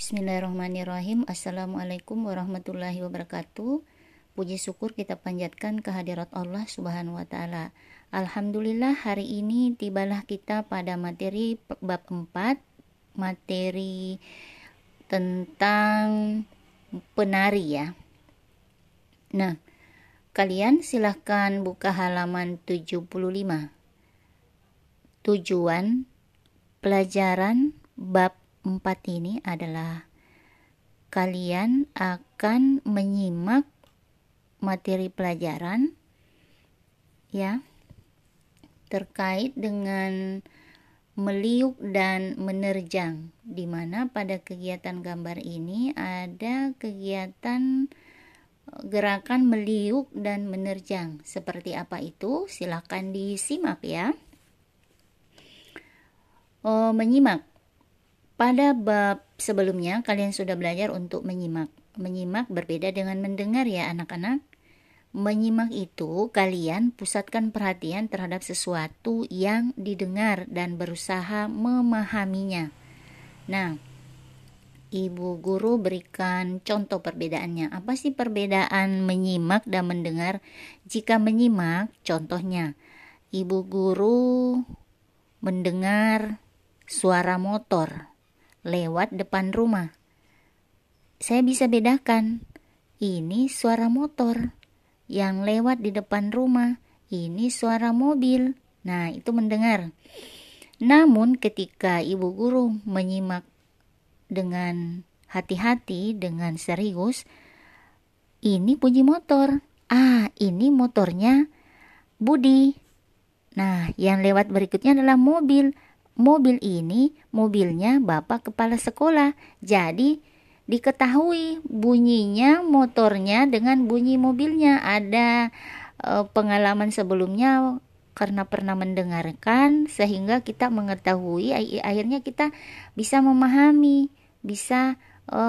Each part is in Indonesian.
Bismillahirrahmanirrahim. Assalamualaikum warahmatullahi wabarakatuh. Puji syukur kita panjatkan kehadirat Allah subhanahu wa ta'ala. Alhamdulillah hari ini tibalah kita pada materi bab 4 Materi tentang penari ya. Nah, kalian silahkan buka halaman 75 Tujuan pelajaran bab 4 ini adalah kalian akan menyimak materi pelajaran ya terkait dengan meliuk dan menerjang di mana pada kegiatan gambar ini ada kegiatan eh, gerakan meliuk dan menerjang. Seperti apa itu silahkan disimak ya. Oh, menyimak pada bab sebelumnya kalian sudah belajar untuk menyimak menyimak berbeda dengan mendengar ya anak-anak Menyimak itu, kalian pusatkan perhatian terhadap sesuatu yang didengar dan berusaha memahaminya. Nah, Ibu guru berikan contoh perbedaannya. Apa sih perbedaan menyimak dan mendengar? Jika menyimak, contohnya, ibu guru mendengar suara motor lewat depan rumah. Saya bisa bedakan, ini suara motor yang lewat di depan rumah. Ini suara mobil. Nah, itu mendengar. Namun ketika ibu guru menyimak dengan hati-hati, dengan serius, ini bunyi motor. Ah, ini motornya Budi. Nah, yang lewat berikutnya adalah mobil. Mobil ini mobilnya Bapak Kepala Sekolah. Jadi, diketahui bunyinya motornya dengan bunyi mobilnya. Ada e, pengalaman sebelumnya karena pernah mendengarkan sehingga kita mengetahui akhirnya kita bisa memahami bisa e,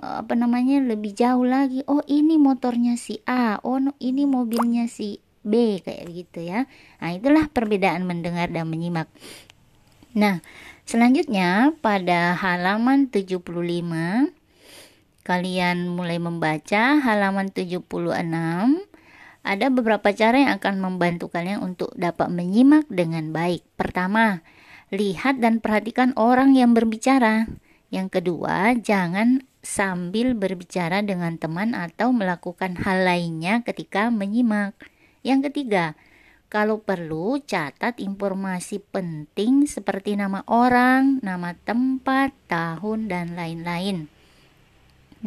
apa namanya lebih jauh lagi. Oh ini motornya si A oh ini mobilnya si B kayak gitu ya. Nah itulah perbedaan mendengar dan menyimak nah selanjutnya pada halaman 75 kalian mulai membaca halaman 76, ada beberapa cara yang akan membantu kalian untuk dapat menyimak dengan baik. Pertama, lihat dan perhatikan orang yang berbicara. Yang kedua, jangan sambil berbicara dengan teman atau melakukan hal lainnya ketika menyimak. Yang ketiga, kalau perlu catat informasi penting seperti nama orang, nama tempat, tahun, dan lain-lain.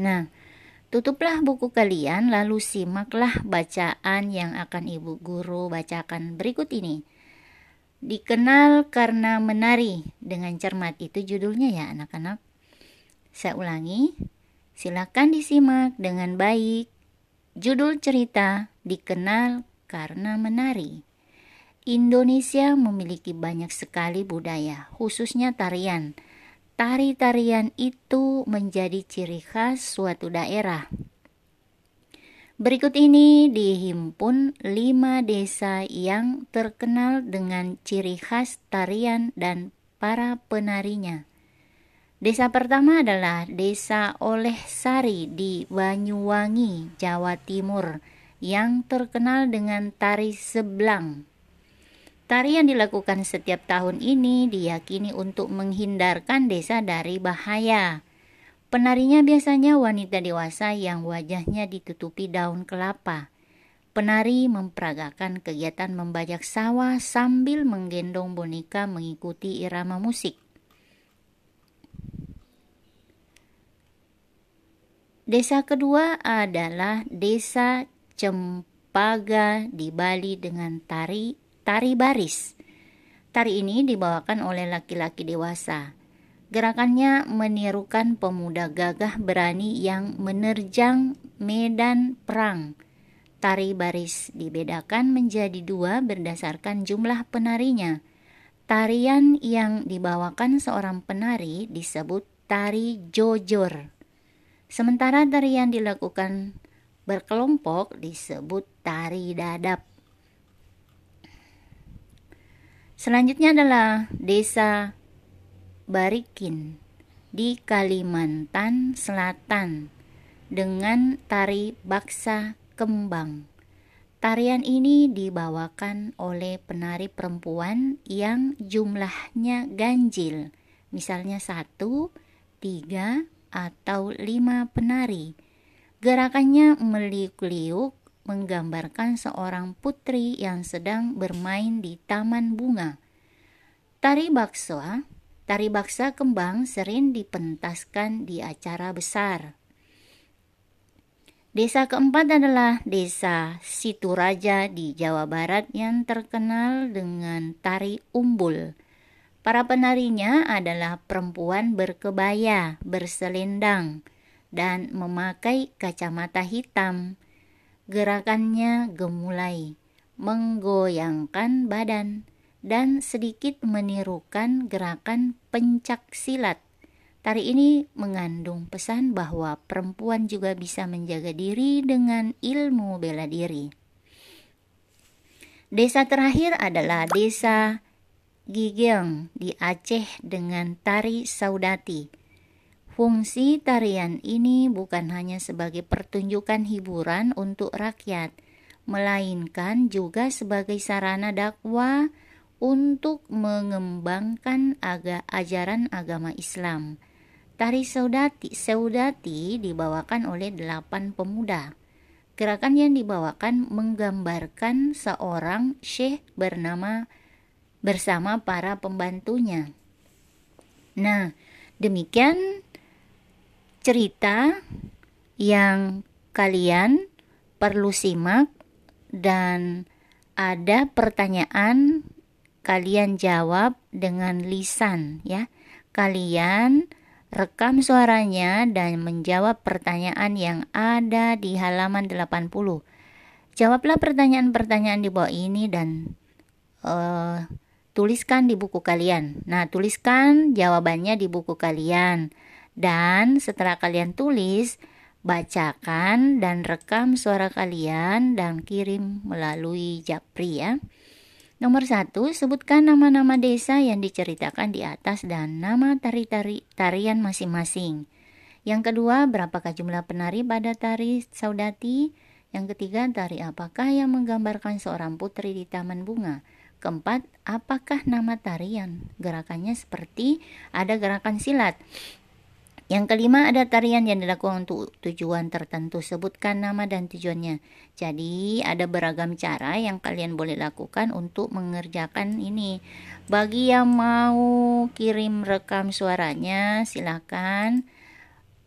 Nah, tutuplah buku kalian lalu simaklah bacaan yang akan ibu guru bacakan berikut ini. Dikenal karena menari dengan cermat itu judulnya ya anak-anak. Saya ulangi, silakan disimak dengan baik. Judul cerita dikenal karena menari. Indonesia memiliki banyak sekali budaya, khususnya tarian tari-tarian itu menjadi ciri khas suatu daerah. Berikut ini dihimpun lima desa yang terkenal dengan ciri khas tarian dan para penarinya. Desa pertama adalah Desa Oleh Sari di Banyuwangi, Jawa Timur, yang terkenal dengan tari seblang. Tari yang dilakukan setiap tahun ini diyakini untuk menghindarkan desa dari bahaya. Penarinya biasanya wanita dewasa yang wajahnya ditutupi daun kelapa. Penari memperagakan kegiatan membajak sawah sambil menggendong boneka mengikuti irama musik. Desa kedua adalah Desa Cempaga di Bali dengan tari tari baris. Tari ini dibawakan oleh laki-laki dewasa. Gerakannya menirukan pemuda gagah berani yang menerjang medan perang. Tari baris dibedakan menjadi dua berdasarkan jumlah penarinya. Tarian yang dibawakan seorang penari disebut tari jojor. Sementara tarian dilakukan berkelompok disebut tari dadap. Selanjutnya adalah Desa Barikin di Kalimantan Selatan dengan tari baksa kembang. Tarian ini dibawakan oleh penari perempuan yang jumlahnya ganjil, misalnya satu, tiga, atau lima penari. Gerakannya meliuk-liuk menggambarkan seorang putri yang sedang bermain di taman bunga. Tari baksa, tari baksa kembang sering dipentaskan di acara besar. Desa keempat adalah Desa Situraja di Jawa Barat yang terkenal dengan tari umbul. Para penarinya adalah perempuan berkebaya, berselendang, dan memakai kacamata hitam. Gerakannya gemulai, menggoyangkan badan, dan sedikit menirukan gerakan pencak silat Tari ini mengandung pesan bahwa perempuan juga bisa menjaga diri dengan ilmu bela diri. Desa terakhir adalah Desa Gigeng di Aceh dengan tari saudati. Fungsi tarian ini bukan hanya sebagai pertunjukan hiburan untuk rakyat, melainkan juga sebagai sarana dakwah untuk mengembangkan aga ajaran agama Islam. Tari Saudati, Saudati dibawakan oleh delapan pemuda. Gerakan yang dibawakan menggambarkan seorang syekh bernama bersama para pembantunya. Nah, demikian cerita yang kalian perlu simak dan ada pertanyaan kalian jawab dengan lisan ya. Kalian rekam suaranya dan menjawab pertanyaan yang ada di halaman 80. Jawablah pertanyaan-pertanyaan di bawah ini dan uh, tuliskan di buku kalian. Nah, tuliskan jawabannya di buku kalian. Dan setelah kalian tulis, bacakan dan rekam suara kalian dan kirim melalui Japri ya. Nomor satu, sebutkan nama-nama desa yang diceritakan di atas dan nama tari-tari tarian masing-masing. Yang kedua, berapakah jumlah penari pada tari saudati? Yang ketiga, tari apakah yang menggambarkan seorang putri di taman bunga? Keempat, apakah nama tarian? Gerakannya seperti ada gerakan silat. Yang kelima ada tarian yang dilakukan untuk tujuan tertentu. Sebutkan nama dan tujuannya. Jadi ada beragam cara yang kalian boleh lakukan untuk mengerjakan ini. Bagi yang mau kirim rekam suaranya silakan.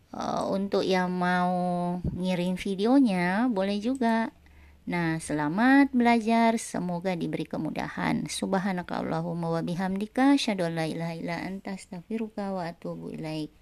Uh, untuk yang mau ngirim videonya boleh juga. Nah, selamat belajar. Semoga diberi kemudahan. Subhanakallahumma wa bihamdika asyhadu ilaha illa anta astaghfiruka wa atubu ilaik.